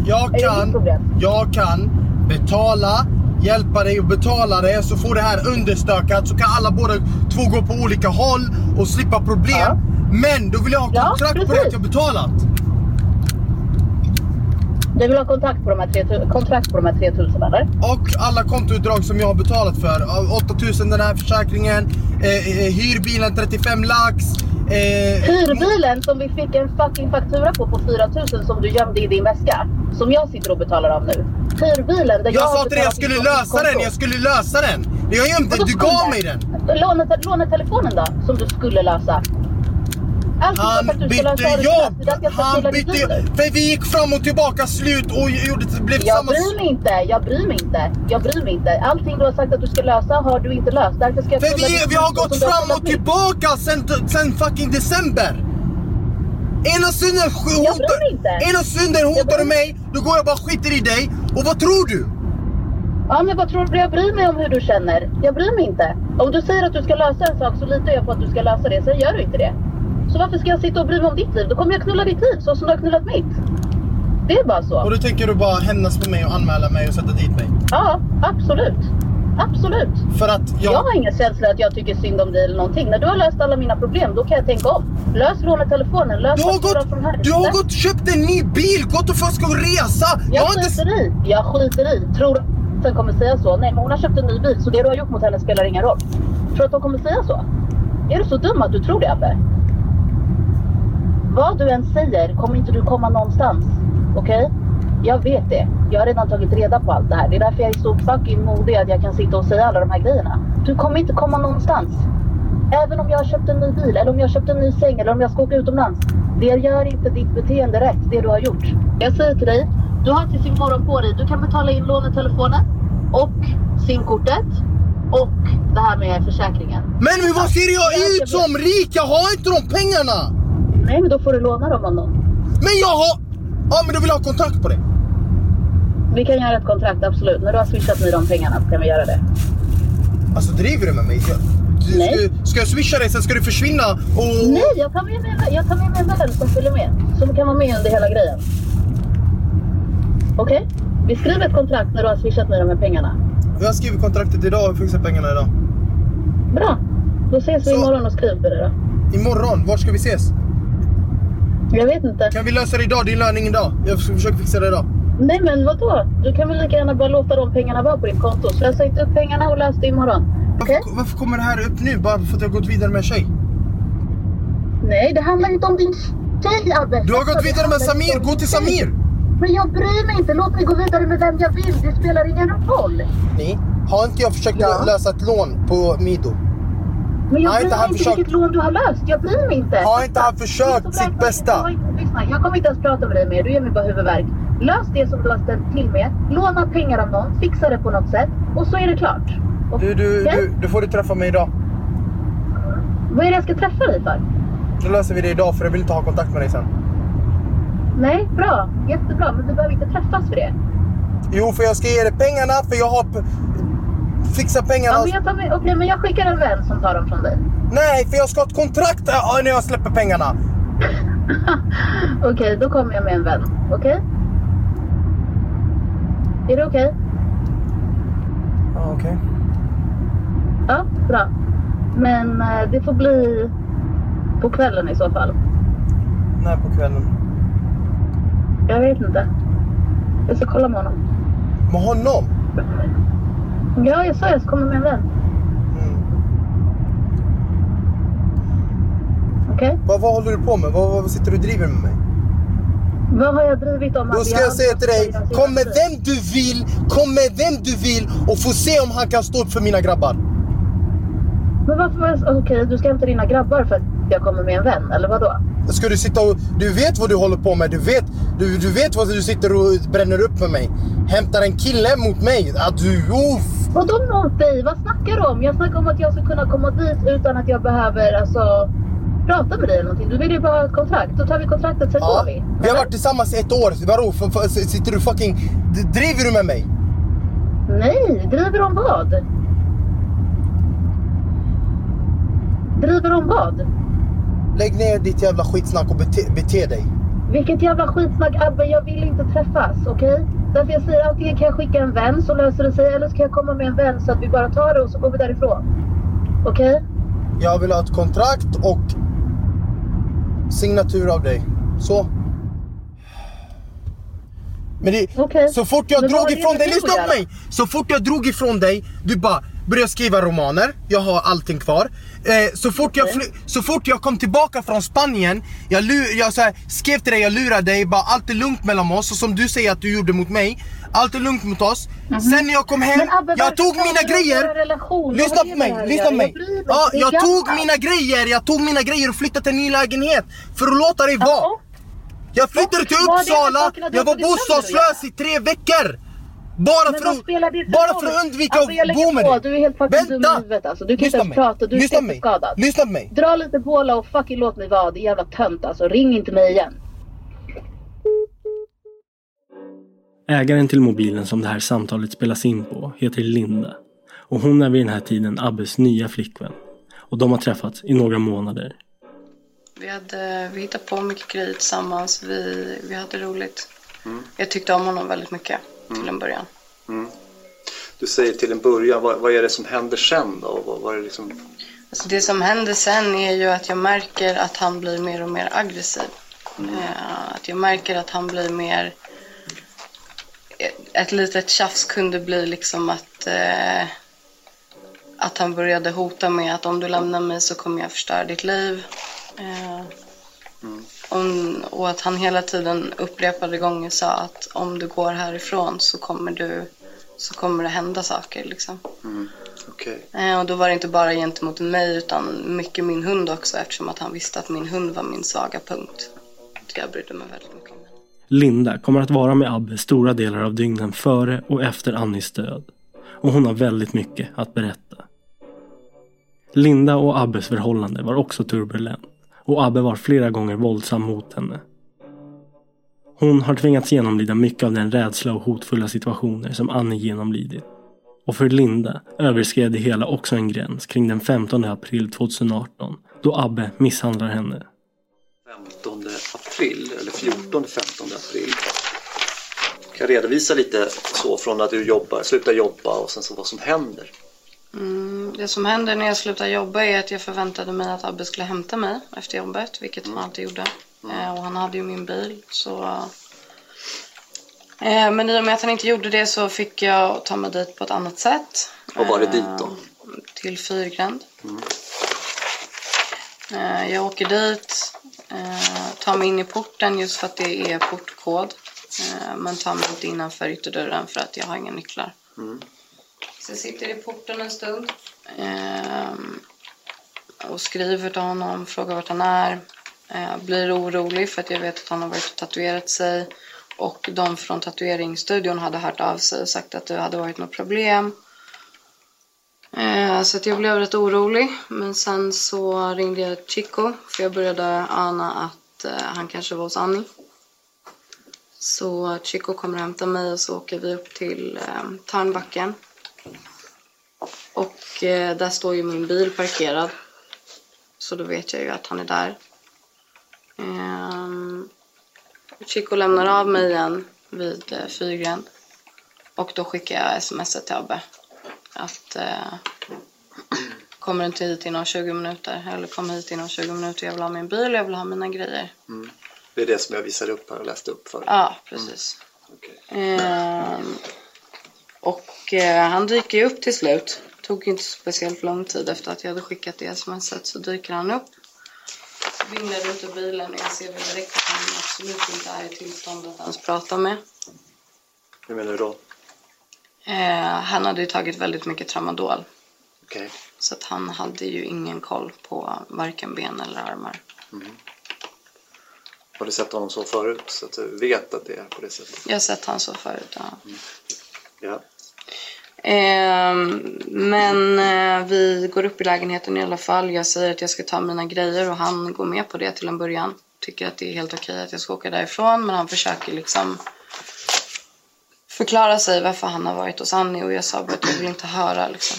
Jag kan, jag kan betala, hjälpa dig att betala det så får det här understökat så kan alla båda två gå på olika håll och slippa problem. Men då vill jag ha Ja, kontrakt på det att jag betalat. Du vill ha kontakt på de här 3000, kontrakt på de här 3000 eller? Och alla kontoutdrag som jag har betalat för. Av 8000 den här försäkringen, eh, eh, hyrbilen 35 lax. Eh, Hyrbilen som vi fick en fucking faktura på på 4000 som du gömde i din väska. Som jag sitter och betalar av nu. Hyrbilen där jag, jag sa till dig jag skulle lösa den, jag skulle lösa den. Jag gömde, Vadå du gav mig den. Lånet, lånetelefonen då, som du skulle lösa. Att Han bytte det. jobb! Det Han bytte nu. För vi gick fram och tillbaka slut och gjorde, det blev Jag samma... bryr mig inte, jag bryr mig inte. Jag bryr mig inte. Allting du har sagt att du ska lösa har du inte löst. Därför ska jag För vi, vi har gått fram och tillbaka sen, sen fucking december! Ena stunden hotar, ena stunden hotar du mig, då går jag bara skiter i dig. Och vad tror du? Ja, men vad tror du? Jag bryr mig om hur du känner. Jag bryr mig inte. Om du säger att du ska lösa en sak så litar jag på att du ska lösa det. Sen gör du inte det. Så varför ska jag sitta och bry mig om ditt liv? Då kommer jag knulla ditt liv så som du har knullat mitt. Det är bara så. Och då tänker du bara hämnas på mig och anmäla mig och sätta dit mig? Ja, absolut. Absolut. För att jag... Jag har ingen känsla att jag tycker synd om dig eller någonting. När du har löst alla mina problem, då kan jag tänka om. Lös lånetelefonen, lös Du har, gått, från här. du har gått och köpt en ny bil, gått och för ska resa! Jag inte... skiter i. Jag skiter i. Tror du att den kommer säga så? Nej, men hon har köpt en ny bil, så det du har gjort mot henne spelar ingen roll. Tror du att de kommer säga så? Är du så dum att du tror det, Abbe? Vad du än säger kommer inte du komma någonstans. Okej? Jag vet det. Jag har redan tagit reda på allt det här. Det är därför jag är så fucking modig att jag kan sitta och säga alla de här grejerna. Du kommer inte komma någonstans. Även om jag har köpt en ny bil, eller om jag har köpt en ny säng, eller om jag ska åka utomlands. Det gör inte ditt beteende rätt, det du har gjort. Jag säger till dig, du har till imorgon på dig. Du kan betala in lånetelefonen och simkortet och det här med försäkringen. Men, men vad ser jag ut som rik? Jag har inte de pengarna! Nej, men då får du låna dem av någon. Men jag har... Ja men då vill jag ha kontrakt på det. Vi kan göra ett kontrakt, absolut. När du har swishat mig de pengarna kan vi göra det. Alltså driver du med mig? Du, Nej. Ska, ska jag swisha dig sen ska du försvinna och... Nej, jag tar med mig, jag tar med mig en vän som följer med. Som kan vara med under hela grejen. Okej? Vi skriver ett kontrakt när du har swishat mig de här pengarna. Jag skriver kontraktet idag och fixar pengarna idag. Bra. Då ses vi Så- imorgon och skriver det då. Imorgon, var ska vi ses? Jag vet inte. Kan vi lösa det idag? Din lön ingen dag. Jag ska försöka fixa det idag. Nej men vadå? Du kan väl lika gärna bara låta de pengarna vara på ditt konto. Slösa inte upp pengarna och lös det imorgon. Varför, varför kommer det här upp nu? Bara för att jag har gått vidare med en tjej? Nej, det handlar inte om din tjej Abbe. Du har gått vidare med Samir, gå till Samir! Men jag bryr mig inte. Låt mig gå vidare med vem jag vill. Det spelar ingen roll. Nej. Har inte jag försökt lösa ett lån på Mido? Men jag Har bryr inte mig inte försökt- vilket lån du har löst. Jag bryr mig inte. Har inte han försökt sitt bästa? Lyssna, jag kommer inte ens prata med dig mer. Du ger mig bara huvudvärk. Lös det som du har ställt till med. Låna pengar av någon. Fixa det på något sätt. Och så är det klart. Och, Du, du, Okej? du, du får du träffa mig idag. Vad är det jag ska träffa dig för? Då löser vi det idag för jag vill inte ha kontakt med dig sen. Nej, bra. Jättebra. Men vi behöver inte träffas för det. Jo, för jag ska ge dig pengarna för jag har fixat pengarna. Ja, men jag tar med, okej, men jag skickar en vän som tar dem från dig. Nej, för jag ska ha ett kontrakt när jag släpper pengarna. [LAUGHS] Okej, då kommer jag med en vän. Okej? Är det okej? Ja, okej. Ja, bra. Men eh, det får bli på kvällen i så fall. När på kvällen? Jag vet inte. Jag ska kolla med honom. Med honom? Ja, jag sa jag ska komma med en vän. Okej? Vad, vad håller du på med? Vad, vad sitter du och driver med mig? Vad har jag drivit om? Då ska jag jag säga till dig, kom med vem du vill, kom med vem du vill och få se om han kan stå upp för mina grabbar. Men varför. Okej, du ska hämta dina grabbar för att jag kommer med en vän, eller vadå? Ska du sitta och... Du vet vad du håller på med, du vet, du, du vet vad du sitter och bränner upp med mig. Hämtar en kille mot mig, att du... Uff. Vadå mot dig? Vad snackar du om? Jag snackar om att jag ska kunna komma dit utan att jag behöver alltså prata med dig eller någonting. Du vill ju bara ha ett kontrakt. Då tar vi kontraktet, sen går vi. Vi har varit tillsammans ett år, vadå? För, sitter du fucking... Driver du med mig? Nej, driver om vad? Driver om vad? Lägg ner ditt jävla skitsnack och bete, bete dig. Vilket jävla skitsnack Abbe, jag vill inte träffas, okej? Därför jag säger antingen kan jag skicka en vän så löser det sig eller så kan jag komma med en vän så att vi bara tar det och så går vi därifrån. Okej? Jag vill ha ett kontrakt och signatur av dig. Så. Men det, så fort jag Men drog ifrån dig, lyssna på mig! Så fort jag drog ifrån dig, du bara började skriva romaner, jag har allting kvar. Eh, så, fort jag så fort jag kom tillbaka från Spanien, jag, jag så här, skrev till dig, jag lurade dig, bara allt är lugnt mellan oss. Och som du säger att du gjorde mot mig, allt är lugnt mot oss. Sen när jag kom hem. Men Abbe, jag tog mina grejer. Lyssna på mig, lyssna på mig. Jag Ja, jag tog mina grejer, jag tog mina grejer och flyttade till en ny lägenhet. För att låta dig vara. Jag flyttade till Uppsala, jag var bostadslös i tre veckor. Bara Men för, att, bara för att undvika Alltså, att bo med på, dig. Du är helt fucking dum i huvudet alltså. Du kan Lyssna inte ens mig. prata, du är Lyssna på mig. skadad. Lyssna på mig. Dra lite båla och fucking låt mig vara. Det är jävla tönt alltså. Ring inte mig igen. Ägaren till mobilen som det här samtalet spelas in på heter Linda. Och hon är vid den här tiden Abbes nya flickvän. Och de har träffats i några månader. Vi, hade, vi hittade på mycket grejer tillsammans. Vi, vi hade roligt. Jag tyckte om honom väldigt mycket till en början. Mm. Du säger till en början, vad, vad är det som händer sen då? Vad, vad är det liksom... Alltså det som händer sen är ju att jag märker att han blir mer och mer aggressiv. Eh, Att jag märker att han blir mer... Ett litet tjafs kunde bli liksom att... Eh, att han började hota med att om du lämnar mig så kommer jag förstöra ditt liv. Eh, om, och att han hela tiden upprepade gånger sa att om du går härifrån så kommer du så kommer det hända saker liksom. Mm. Okej. Eh, Och då var det inte bara gentemot mig utan mycket min hund också eftersom att han visste att min hund var min svaga punkt. Jag brydde mig väldigt mycket om. Linda kommer att vara med Abbe stora delar av dygnen före och efter Annis död. Och hon har väldigt mycket att berätta. Linda och Abbes förhållande var också turbulent. Och Abbe var flera gånger våldsam mot henne. Hon har tvingats genomlida mycket av den rädsla och hotfulla situationer som Annie genomlidit. Och för Linda överskred det hela också en gräns kring den 15 april 2018 då Abbe misshandlar henne. 15 april, eller 14, 15 april. Kan jag redovisa lite så från att du jobbar, slutar jobba och sen så vad som händer? Mm, det som händer när jag slutar jobba är att jag förväntade mig att Abbe skulle hämta mig efter jobbet, vilket han alltid gjorde. Eh, och han hade ju min bil, så Eh, men i och med att han inte gjorde det så fick jag ta mig dit på ett annat sätt. Vad var det dit då? Eh, Till Fyrgränd. Mm. Eh, Jag åker dit, eh, tar mig in i porten just för att det är portkod. Eh, Men tar mig inte innanför ytterdörren för att jag har inga nycklar. Mm. Så jag sitter i porten en stund. ehm, och skriver till honom, frågar vart han är. Eh, blir orolig för att jag vet att han har varit och tatuerat sig. Och de från tatueringsstudion hade hört av sig och sagt att det hade varit något problem. Eh, så att jag blev rätt orolig. Men sen så ringde jag Chico för jag började ana att eh, han kanske var hos Annie. Så Chico kommer och hämtar mig och så åker vi upp till eh, Törnbacken. Och eh, där står ju min bil parkerad. Så då vet jag ju att han är där. Ehm, Chico lämnar av mig igen vid eh, Fyrgren. Och då skickar jag sms till Abbe. Att eh, kommer inte hit inom 20 minuter? Eller kom hit inom 20 minuter. Jag vill ha min bil, jag vill ha mina grejer. Mm. Det är det som jag visade upp här och läste upp för. Ja, precis. Ehm, och eh, han dyker ju upp till slut. Tog inte speciellt lång tid efter att jag hade skickat det smset så dyker han upp. Vinglar runt ur bilen och jag ser väl direkt att han absolut inte är i tillstånd att ens prata med. Hur menar du då? Eh, han hade ju tagit väldigt mycket tramadol. Okej. Så att han hade ju ingen koll på varken ben eller armar. Mm. Har du sett honom så förut så att du vet att det är på det sättet? Jag har sett han så förut, ja. Ja. Ehm, men eh, vi går upp i lägenheten i alla fall. Jag säger att jag ska ta mina grejer och han går med på det till en början. Tycker att det är helt okej att jag ska åka därifrån men han försöker liksom förklara sig varför han har varit hos Annie och jag sa bara att jag vill inte höra liksom.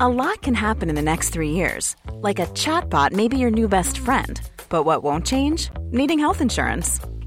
A lot can happen in the next three years. Like a chatbot maybe your new best friend. But what won't change? Needing health insurance.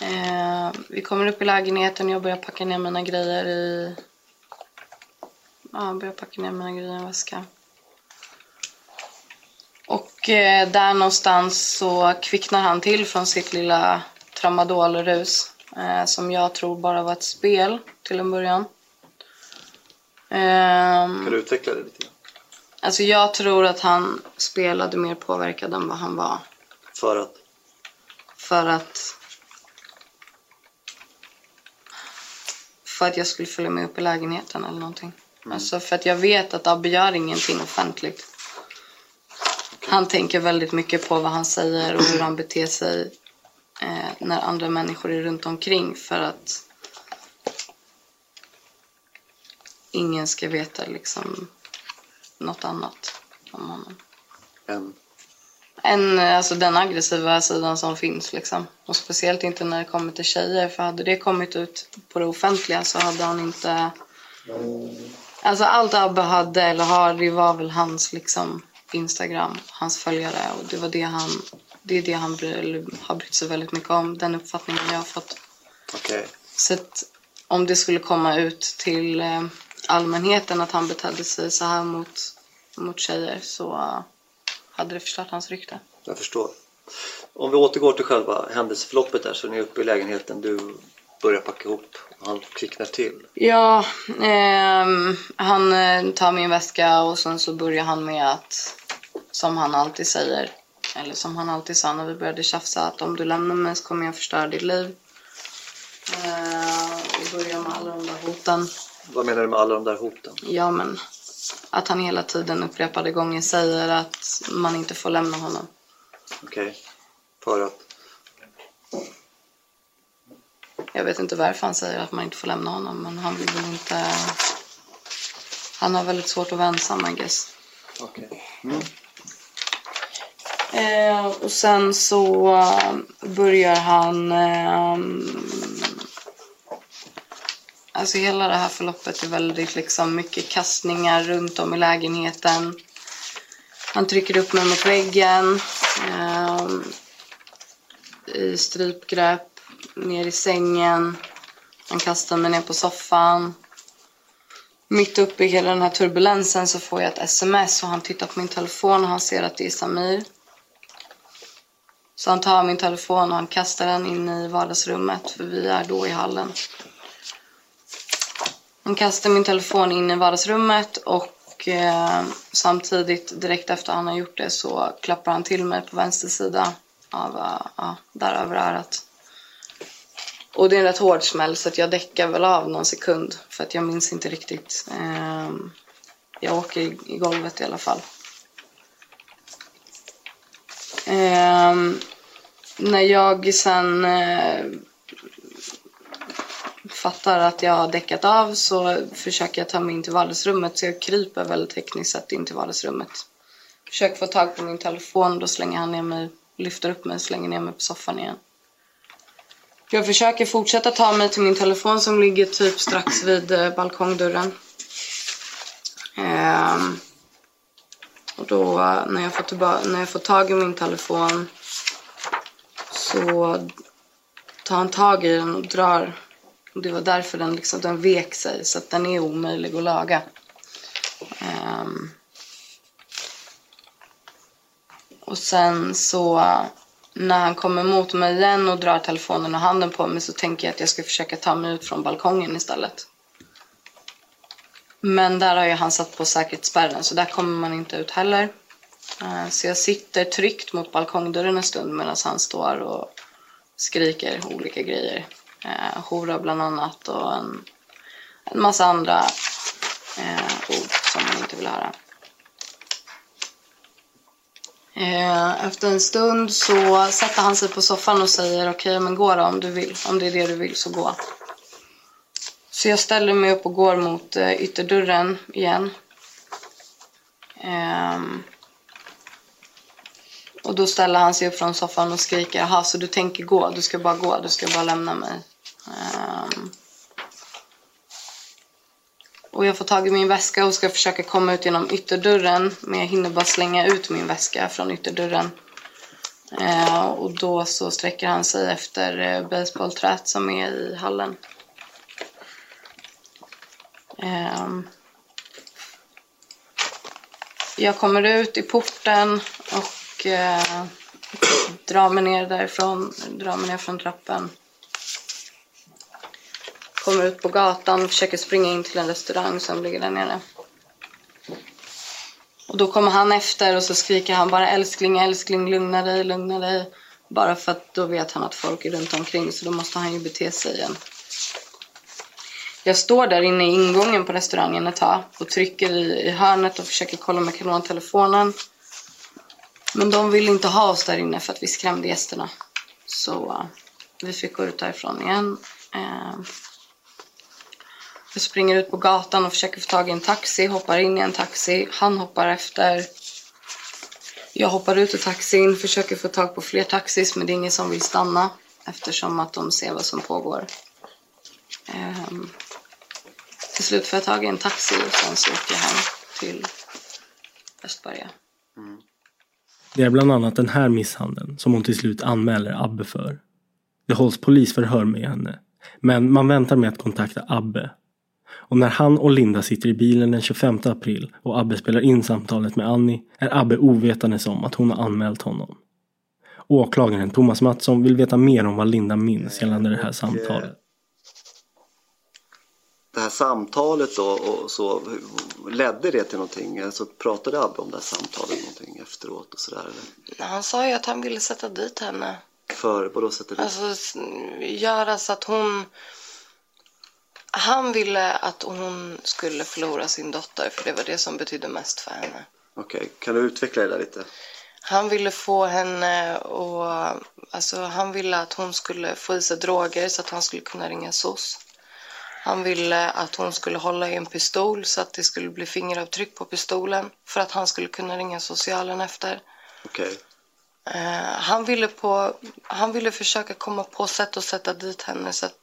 Eh, vi kommer upp i lägenheten och jag börjar packa ner mina grejer i... Ja, jag börjar packa ner mina grejer i en väska. Och eh, där någonstans så kvicknar han till från sitt lilla tramadolrus. Eh, som jag tror bara var ett spel till en början. Ehm, Kan du utveckla det lite? grann? alltså jag tror att han spelade mer påverkad än vad han var. För att? För att... För att jag skulle följa med upp i lägenheten eller någonting. Alltså för att jag vet att Abbe gör ingenting offentligt. Han tänker väldigt mycket på vad han säger och hur han beter sig eh, när andra människor är runt omkring för att ingen ska veta liksom något annat om honom. En. Än alltså, den aggressiva sidan som finns. Liksom. Och speciellt inte när det kommer till tjejer. För hade det kommit ut på det offentliga så hade han inte... Alltså allt Abbe hade eller har, det var väl hans liksom, Instagram, hans följare. Och det var det han, det är det han bry, har brytt sig väldigt mycket om. Den uppfattningen jag har fått. Okej. Så att om det skulle komma ut till eh, allmänheten att han betedde sig så här mot, mot tjejer så hade det förstört hans rykte. Jag förstår. Om vi återgår till själva händelseförloppet där så är ni uppe i lägenheten. Du börjar packa ihop och han kvicknar till. Ja, ehm, han eh, tar min väska och sen så börjar han med att, som han alltid säger, eller som han alltid sa när vi började tjafsa, att om du lämnar mig så kommer jag förstöra ditt liv. Eh, och börjar med alla de där hoten. Vad menar du med alla de där hoten? Ja, men att han hela tiden upprepade gånger säger att man inte får lämna honom. Okej. För att? Jag vet inte varför han säger att man inte får lämna honom, men han vill väl inte... Han har väldigt svårt att vara ensam, I guess. Okej. Mm. Eh, och sen så eh, börjar han... Eh, alltså hela det här förloppet är väldigt liksom mycket kastningar runt om i lägenheten. Han trycker upp mig mot väggen. Eh, I strypgrepp. Ner i sängen. Han kastar mig ner på soffan. Mitt uppe i hela den här turbulensen så får jag ett sms och han tittar på min telefon och han ser att det är Samir. Så han tar min telefon och han kastar den in i vardagsrummet för vi är då i hallen. Han kastar min telefon in i vardagsrummet och eh, samtidigt direkt efter han har gjort det så klappar han till mig på vänster sida av, uh, ja, där över örat. Och det är en rätt hård smäll så att jag däckar väl av någon sekund för att jag minns inte riktigt. Eh, jag åker i, i golvet i alla fall. Eh, när jag sen eh, uppfattar fattar att jag har däckat av så försöker jag ta mig in till vardagsrummet så jag kryper väl tekniskt sett in till vardagsrummet. Försöker få tag på min telefon, då slänger han ner mig, lyfter upp mig och slänger ner mig på soffan igen. Jag försöker fortsätta ta mig till min telefon som ligger typ strax vid eh, balkongdörren. Ehm, och då eh, när jag, får när jag får tag i min telefon så tar han tag i den och drar. Det var därför den, liksom, den vek sig så att den är omöjlig att laga. Um, och sen så när han kommer mot mig igen och drar telefonen och handen på mig så tänker jag att jag ska försöka ta mig ut från balkongen istället. Men där har ju han satt på säkerhetsspärren så där kommer man inte ut heller. Ehm, så jag sitter tryckt mot balkongdörren en stund medan han står och skriker olika grejer. Eh, hora bland annat och en, en massa andra eh, ord som man inte vill höra. Eh, Efter en stund så sätter han sig på soffan och säger okej men gå då om du vill. Om det är det du vill så gå. Så jag ställer mig upp och går mot eh, ytterdörren igen. Ehm, och då ställer han sig upp från soffan och skriker jaha så du tänker gå, du ska bara gå, du ska bara lämna mig. Um, och jag får tag i min väska och ska försöka komma ut genom ytterdörren. Men jag hinner bara slänga ut min väska från ytterdörren. Eh, och då så sträcker han sig efter eh, baseballträt som är i hallen. Ehm. jag kommer ut i porten och eh, drar mig ner därifrån, drar mig ner från trappen. Kommer ut på gatan och försöker springa in till en restaurang som ligger där nere. Och då kommer han efter och så skriker han bara älskling, älskling, lugna dig, lugna dig. Bara för att då vet han att folk är runt omkring så då måste han ju bete sig igen. Jag står där inne i ingången på restaurangen ett tag och trycker i, i hörnet och försöker kolla med kanontelefonen. telefonen. Men de vill inte ha oss där inne för att vi skrämde gästerna. Så uh, vi fick gå ut därifrån igen. Uh, jag springer ut på gatan och försöker få tag i en taxi, hoppar in i en taxi. Han hoppar efter. Jag hoppar ut ur taxin, försöker få tag på fler taxis men det är ingen som vill stanna eftersom att de ser vad som pågår. Um, till slut får jag tag i en taxi och sen så åker jag hem till Östberga. Det är bland annat den här misshandeln som hon till slut anmäler Abbe för. Det hålls polisförhör med henne Men man väntar med att kontakta Abbe. Och när han och Linda sitter i bilen den 25 april och Abbe spelar in samtalet med Annie är Abbe ovetandes om att hon har anmält honom. Åklagaren Thomas Mattsson vill veta mer om vad Linda minns gällande det här samtalet. Det här samtalet då, och så, ledde det till någonting? Alltså, pratade Abbe om det här samtalet någonting efteråt och sådär? Eller? Han sa ju att han ville sätta dit henne. För, vadå sätta dit? Alltså göra så att hon... Han ville att hon skulle förlora sin dotter för det var det som betydde mest för henne. Okej, kan du utveckla det där lite? Han ville få henne och alltså han ville att hon skulle få i sig droger så att han skulle kunna ringa SOS. Han ville att hon skulle hålla i en pistol så att det skulle bli fingeravtryck på pistolen för att han skulle kunna ringa socialen efter. Okej. Eh, han, ville på, han ville försöka komma på sätt att sätta dit henne så att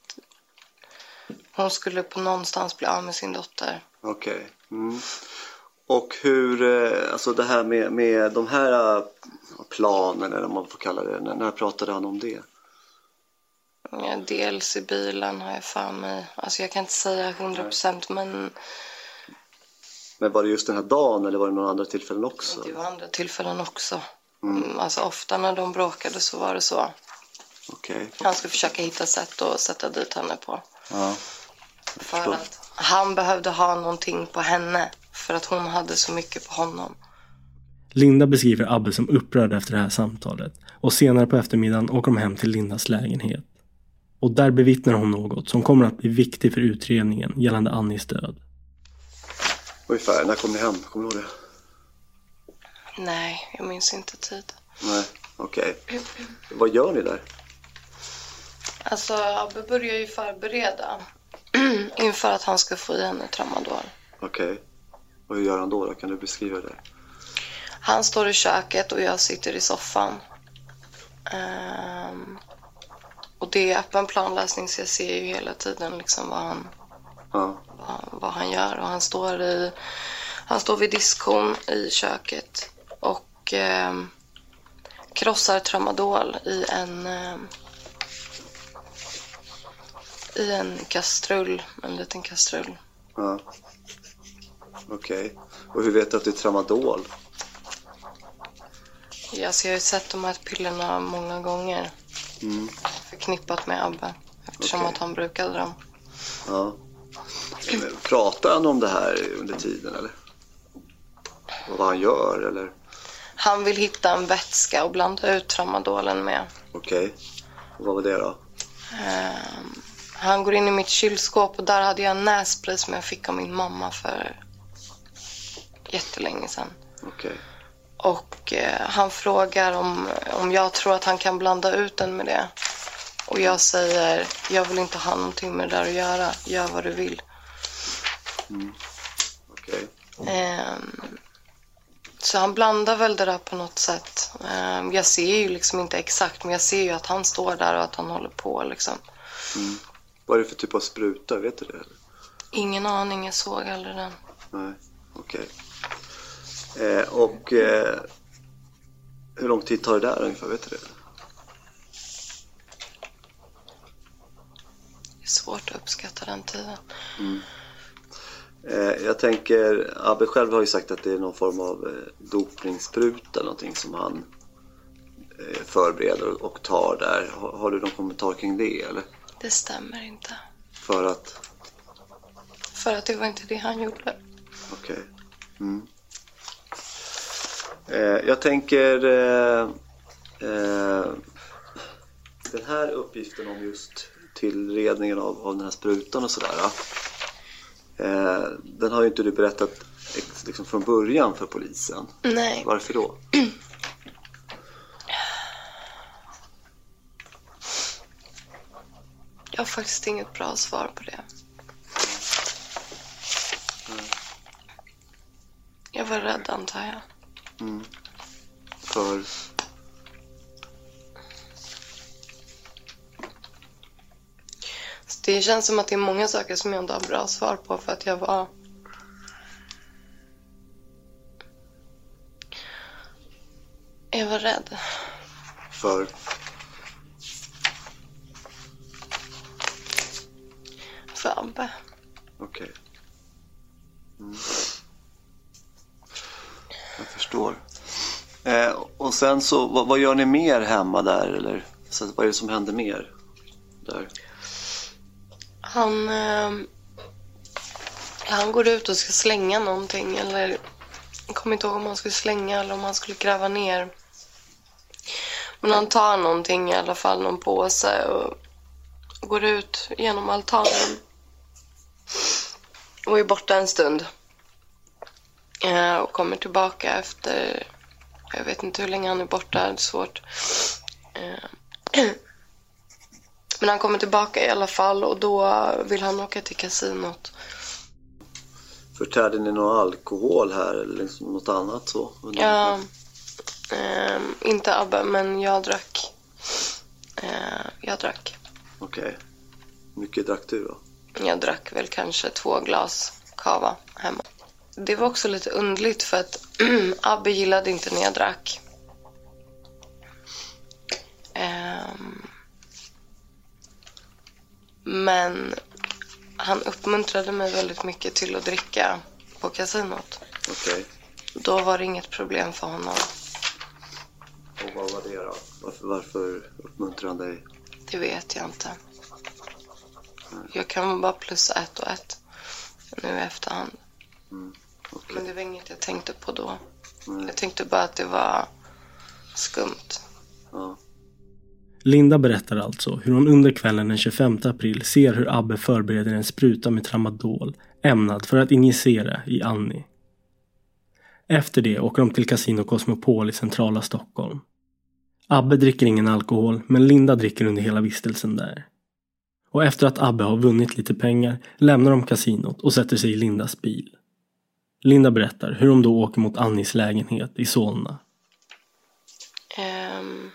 hon skulle på någonstans bli av med sin dotter. Okej. Mm. Och hur, eh, alltså det här med, med de här eh, planen eller vad man får kalla det, när, när pratade han om det? Ja, dels i bilen har jag för mig. Alltså jag kan inte säga 100 procent men Men var det just den här dagen eller var det några andra tillfällen också? det var andra tillfällen också. Mm. Mm, Alltså ofta när de bråkade så var det så. Okej. Han skulle försöka hitta sätt att sätta dit henne på. Ja. För att han behövde ha någonting på henne. För att hon hade så mycket på honom. Linda beskriver Abbe som upprörd efter det här samtalet och senare på eftermiddagen åker de hem till Lindas lägenhet. Och där bevittnar hon något som kommer att bli viktigt för utredningen gällande Annis död. Ungefär, när kom ni hem? Kommer du ihåg det? Nej, jag minns inte tid. Nej, okej. Vad gör ni där? Alltså Abbe börjar ju förbereda [CLEARS THROAT] inför att han ska få i henne tramadol. Okej. Och hur gör han då, då? Kan du beskriva det? Han står i köket och jag sitter i soffan. Ehm, och det är öppen planläsning så jag ser ju hela tiden liksom vad han, Ja. vad, vad han gör. Och han står, i, han står vid diskhon i köket och ehm, krossar tramadol i en, ehm, i en kastrull, en liten kastrull. ja. Okej. Och hur vet du att det är tramadol? Alltså jag har ju sett de här pillerna många gånger Mm. förknippat med Abbe eftersom Okej. att han brukade dem. Ja. Pratar han om det här under tiden eller? Och vad han gör eller? Han vill hitta en vätska och blanda ut tramadolen med. Okej. Och vad var det då? Ehm, han går in i mitt kylskåp och där hade jag en nässpray som jag fick av min mamma för jättelänge sedan. Okej. Och eh, han frågar om, om jag tror att han kan blanda ut den med det. Och jag säger, jag vill inte ha någonting med det där att göra. Gör vad du vill. Mm. Okej. Ehm, så han blandar väl det där på något sätt. Ehm, jag ser ju liksom inte exakt, men jag ser ju att han står där och att han håller på liksom. Mm. Vad är det för typ av spruta? Vet du det? Ingen aning, jag såg aldrig den. Nej, okej. Eh, och eh, hur lång tid tar det där ungefär? Vet du det? Det är svårt att uppskatta den tiden. Mm. Eh, jag tänker, Abbe själv har ju sagt att det är någon form av eh, dopningsspruta någonting som han eh, förbereder och tar där. Har, har du någon kommentar kring det eller? Det stämmer inte. För att, För att det var inte det han gjorde. okej. Mm. Eh, jag tänker eh, eh, den här uppgiften om just tillredningen av, av den här sprutan och sådär. Eh, den har ju inte du berättat liksom från början för polisen. Nej. Varför då? [CLEARS THROAT] Jag har faktiskt inget bra svar på det. Jag var rädd antar jag. Mm. För... Så det känns som att det är många saker som jag inte har bra svar på för att jag var... Jag var rädd. För... för Abbe. Okej. Mm. Jag förstår. Eh, och sen så, vad, vad, gör ni mer hemma där? Eller så, vad är det som händer mer där? Han, eh, han går ut och ska slänga någonting eller jag kommer inte ihåg om han skulle slänga eller om han skulle gräva ner. Men han tar någonting i alla fall, någon påse och går ut genom altanen. Och är borta en stund. Eh, och kommer tillbaka efter, jag vet inte hur länge han är borta, det är svårt. Eh, [CLEARS THROAT] men han kommer tillbaka i alla fall och då vill han åka till kasinot. Förtärde ni någon alkohol här eller liksom något annat så? Ja, eh, inte Abbe, men jag drack. Eh, jag drack. Okej. Okay. Mycket drack du då? Jag drack väl kanske två glas kava hemma. Det var också lite undligt för att [CLEARS THROAT] Abbe gillade inte när jag drack. Um, men han uppmuntrade mig väldigt mycket till att dricka på kasinot. Okej. Okay. Då var det inget problem för honom. Och vad var det då? Varför, varför uppmuntrade han dig? Det vet jag inte. Jag kan bara plussa ett och ett nu i efterhand. Mm. Okay. Men det var inget jag tänkte på då. Jag tänkte bara att det var skumt. Ja. Linda berättar alltså hur hon under kvällen den 25 april ser hur Abbe förbereder en spruta med tramadol ämnad för att injicera i Annie. Efter det åker de till Casino Cosmopol i centrala Stockholm. Abbe dricker ingen alkohol, men Linda dricker under hela vistelsen där. Och efter att Abbe har vunnit lite pengar lämnar de kasinot och sätter sig i Lindas bil. Linda berättar hur de då åker mot Annis lägenhet i Solna. Um,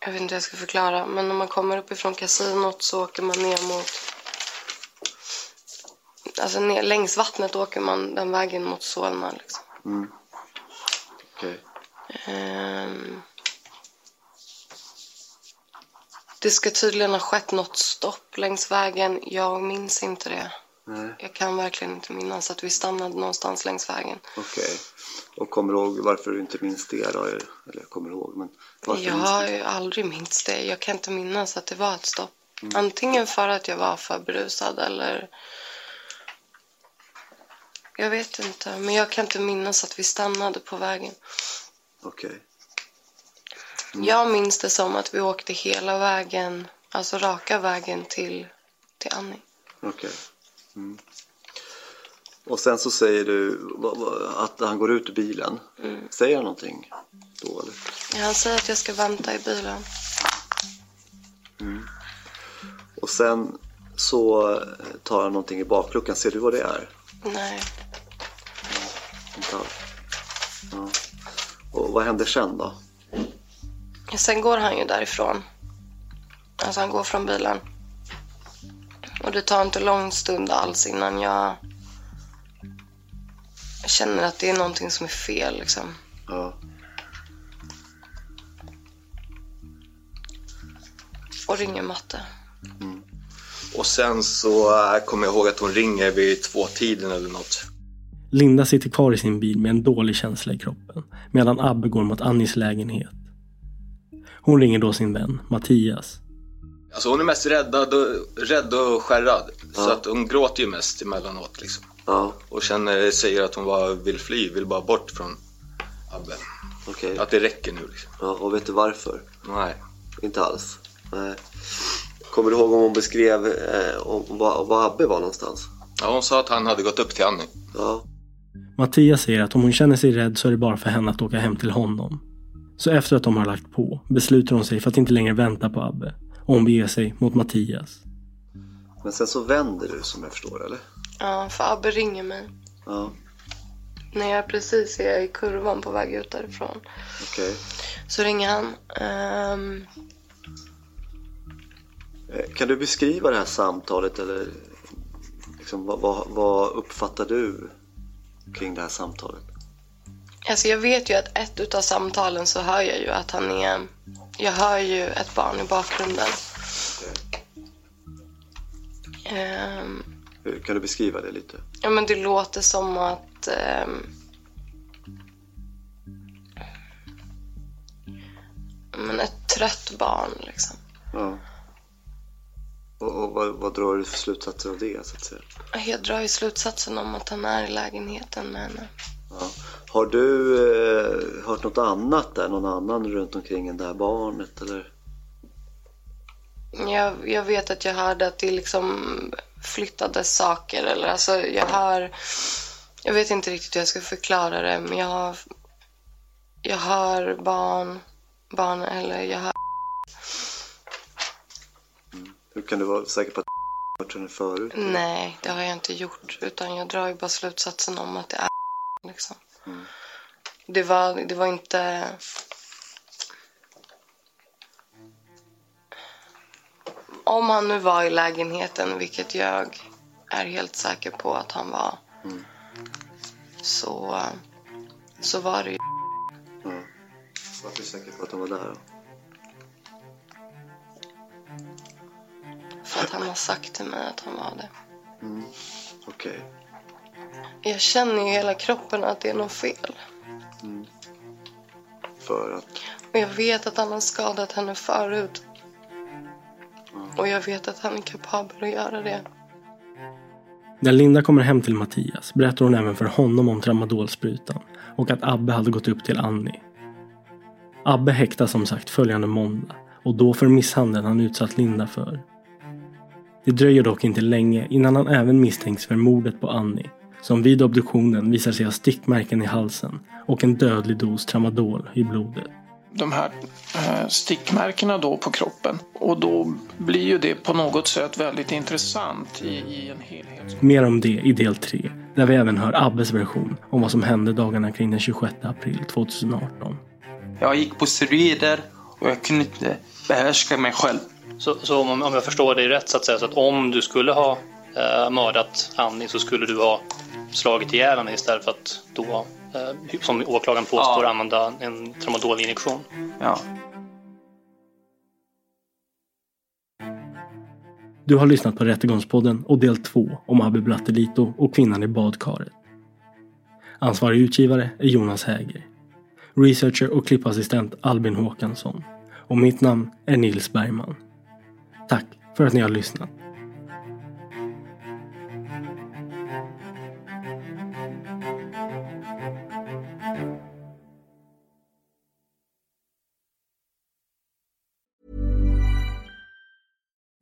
jag vet inte hur jag ska förklara, men när man kommer uppifrån kasinot så åker man ner mot... Alltså ner, längs vattnet åker man den vägen mot Solna. Liksom. Mm. Okay. Um, det ska tydligen ha skett något stopp längs vägen. Jag minns inte det. Nej. Jag kan verkligen inte minnas att vi stannade någonstans längs vägen. Okej. Okay. Och kommer du ihåg varför du inte minns det då? Eller kommer ihåg, men Jag har ju aldrig minns det. Jag kan inte minnas att det var ett stopp. Mm. Antingen för att jag var för berusad eller... Jag vet inte, men jag kan inte minnas att vi stannade på vägen. Okej. Okay. Mm. Jag minns det som att vi åkte hela vägen, alltså raka vägen till, till Annie. Okej. Okay. Mm. Och sen så säger du att han går ut ur bilen. Mm. Säger han någonting då eller? Ja, han säger att jag ska vänta i bilen. Mm. Och sen så tar han någonting i bakluckan. Ser du vad det är? Nej. Inte alls. Ja. Och vad händer sen då? Sen går han ju därifrån. Alltså han går från bilen. Och det tar inte lång stund alls innan jag känner att det är någonting som är fel liksom. Ja. Och ringer matte. Mm. Och sen så äh, kommer jag ihåg att hon ringer vid tvåtiden eller något. Linda sitter kvar i sin bil med en dålig känsla i kroppen medan Abbe går mot Annis lägenhet. Hon ringer då sin vän Mattias. Alltså hon är mest räddad och, rädd och skärrad. Ja. Så att hon gråter ju mest emellanåt liksom. Ja. Och känner, säger att hon bara vill fly, vill bara bort från Abbe. Okay. Att det räcker nu liksom. Ja, och vet du varför? Nej. Inte alls? Nej. Kommer du ihåg om hon beskrev eh, om, var, var Abbe var någonstans? Ja, hon sa att han hade gått upp till Annie. Ja. Mattias säger att om hon känner sig rädd så är det bara för henne att åka hem till honom. Så efter att de har lagt på beslutar hon sig för att inte längre vänta på Abbe och hon beger sig mot Mattias. Men sen så vänder du som jag förstår, eller? Ja, för Abbe ringer mig. Ja. När jag precis är i kurvan på väg ut därifrån. Okej. Okay. Så ringer han. Um... Kan du beskriva det här samtalet eller liksom, vad, vad, vad uppfattar du kring det här samtalet? Alltså jag vet ju att ett utav samtalen så hör jag ju att han är... Jag hör ju ett barn i bakgrunden. Hur- Kan du beskriva det lite? ja, men det låter som att... ehm, men ett trött barn liksom. Ja. Och, och vad, vad drar du för slutsatser av det så att säga? Jag drar ju slutsatsen om att han är i lägenheten med henne. Har du eh, hört något annat där? Någon annan runt omkring det här barnet eller? Jag, jag vet att jag hörde att det liksom flyttade saker. Eller alltså jag hör... Jag vet inte riktigt hur jag ska förklara det, men jag har... Jag hör barn, barn eller jag hör... Hur kan du vara säker på att hört henne förut? Nej, det har jag inte gjort. Utan jag drar ju bara slutsatsen om att det är liksom. Mm. Det var, det var inte... Om han nu var i lägenheten, vilket jag är helt säker på att han var, Mm. så, så var det ju... Ja. Varför är du säker på att hon var där då? För att han har sagt till mig att han var det. Mm. Okej. Jag känner ju i hela kroppen att det är något fel. Mm. För att? Och jag vet att han har skadat henne förut. Och jag vet att han är kapabel att göra det. När Linda kommer hem till Mattias berättar hon även för honom om tramadolsprutan och att Abbe hade gått upp till Annie. Abbe häktas som sagt följande måndag och då för misshandeln han utsatt Linda för. Det dröjer dock inte länge innan han även misstänks för mordet på Annie som vid obduktionen visar sig ha stickmärken i halsen och en dödlig dos tramadol i blodet. de här eh, stickmärkena då på kroppen. Och då blir ju det på något sätt väldigt intressant i, i en helhet. Mer om det i del 3 där vi även hör Abbes version om vad som hände dagarna kring den 26 april 2018. Jag gick på steroider och jag kunde inte behärska mig själv. Så, så om, om jag förstår dig rätt så att säga, så att om du skulle ha eh, mördat Annie så skulle du ha slagit ihjäl henne istället för att då, eh, som åklagaren påstår, Ja. använda en tramadolinjektion. Ja. Du har lyssnat på Rättegångspodden och del 2 om Abbe Blattelito och kvinnan i badkaret. Ansvarig utgivare är Jonas Häger. Researcher och klippassistent Albin Håkansson. Och mitt namn är Nils Bergman. Tack för att ni har lyssnat.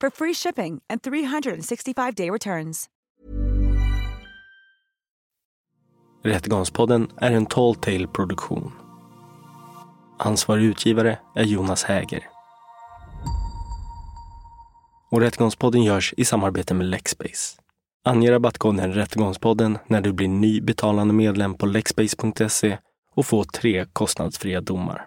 for free shipping and 365-day returns. Rättegångspodden är en Tall Tale produktion. Ansvarig utgivare är Jonas Häger. Och Rättegångspodden görs i samarbete med Lexbase. Ange rabattkoden Rättegångspodden när du blir ny betalande medlem på lexbase.se och få tre kostnadsfria domar.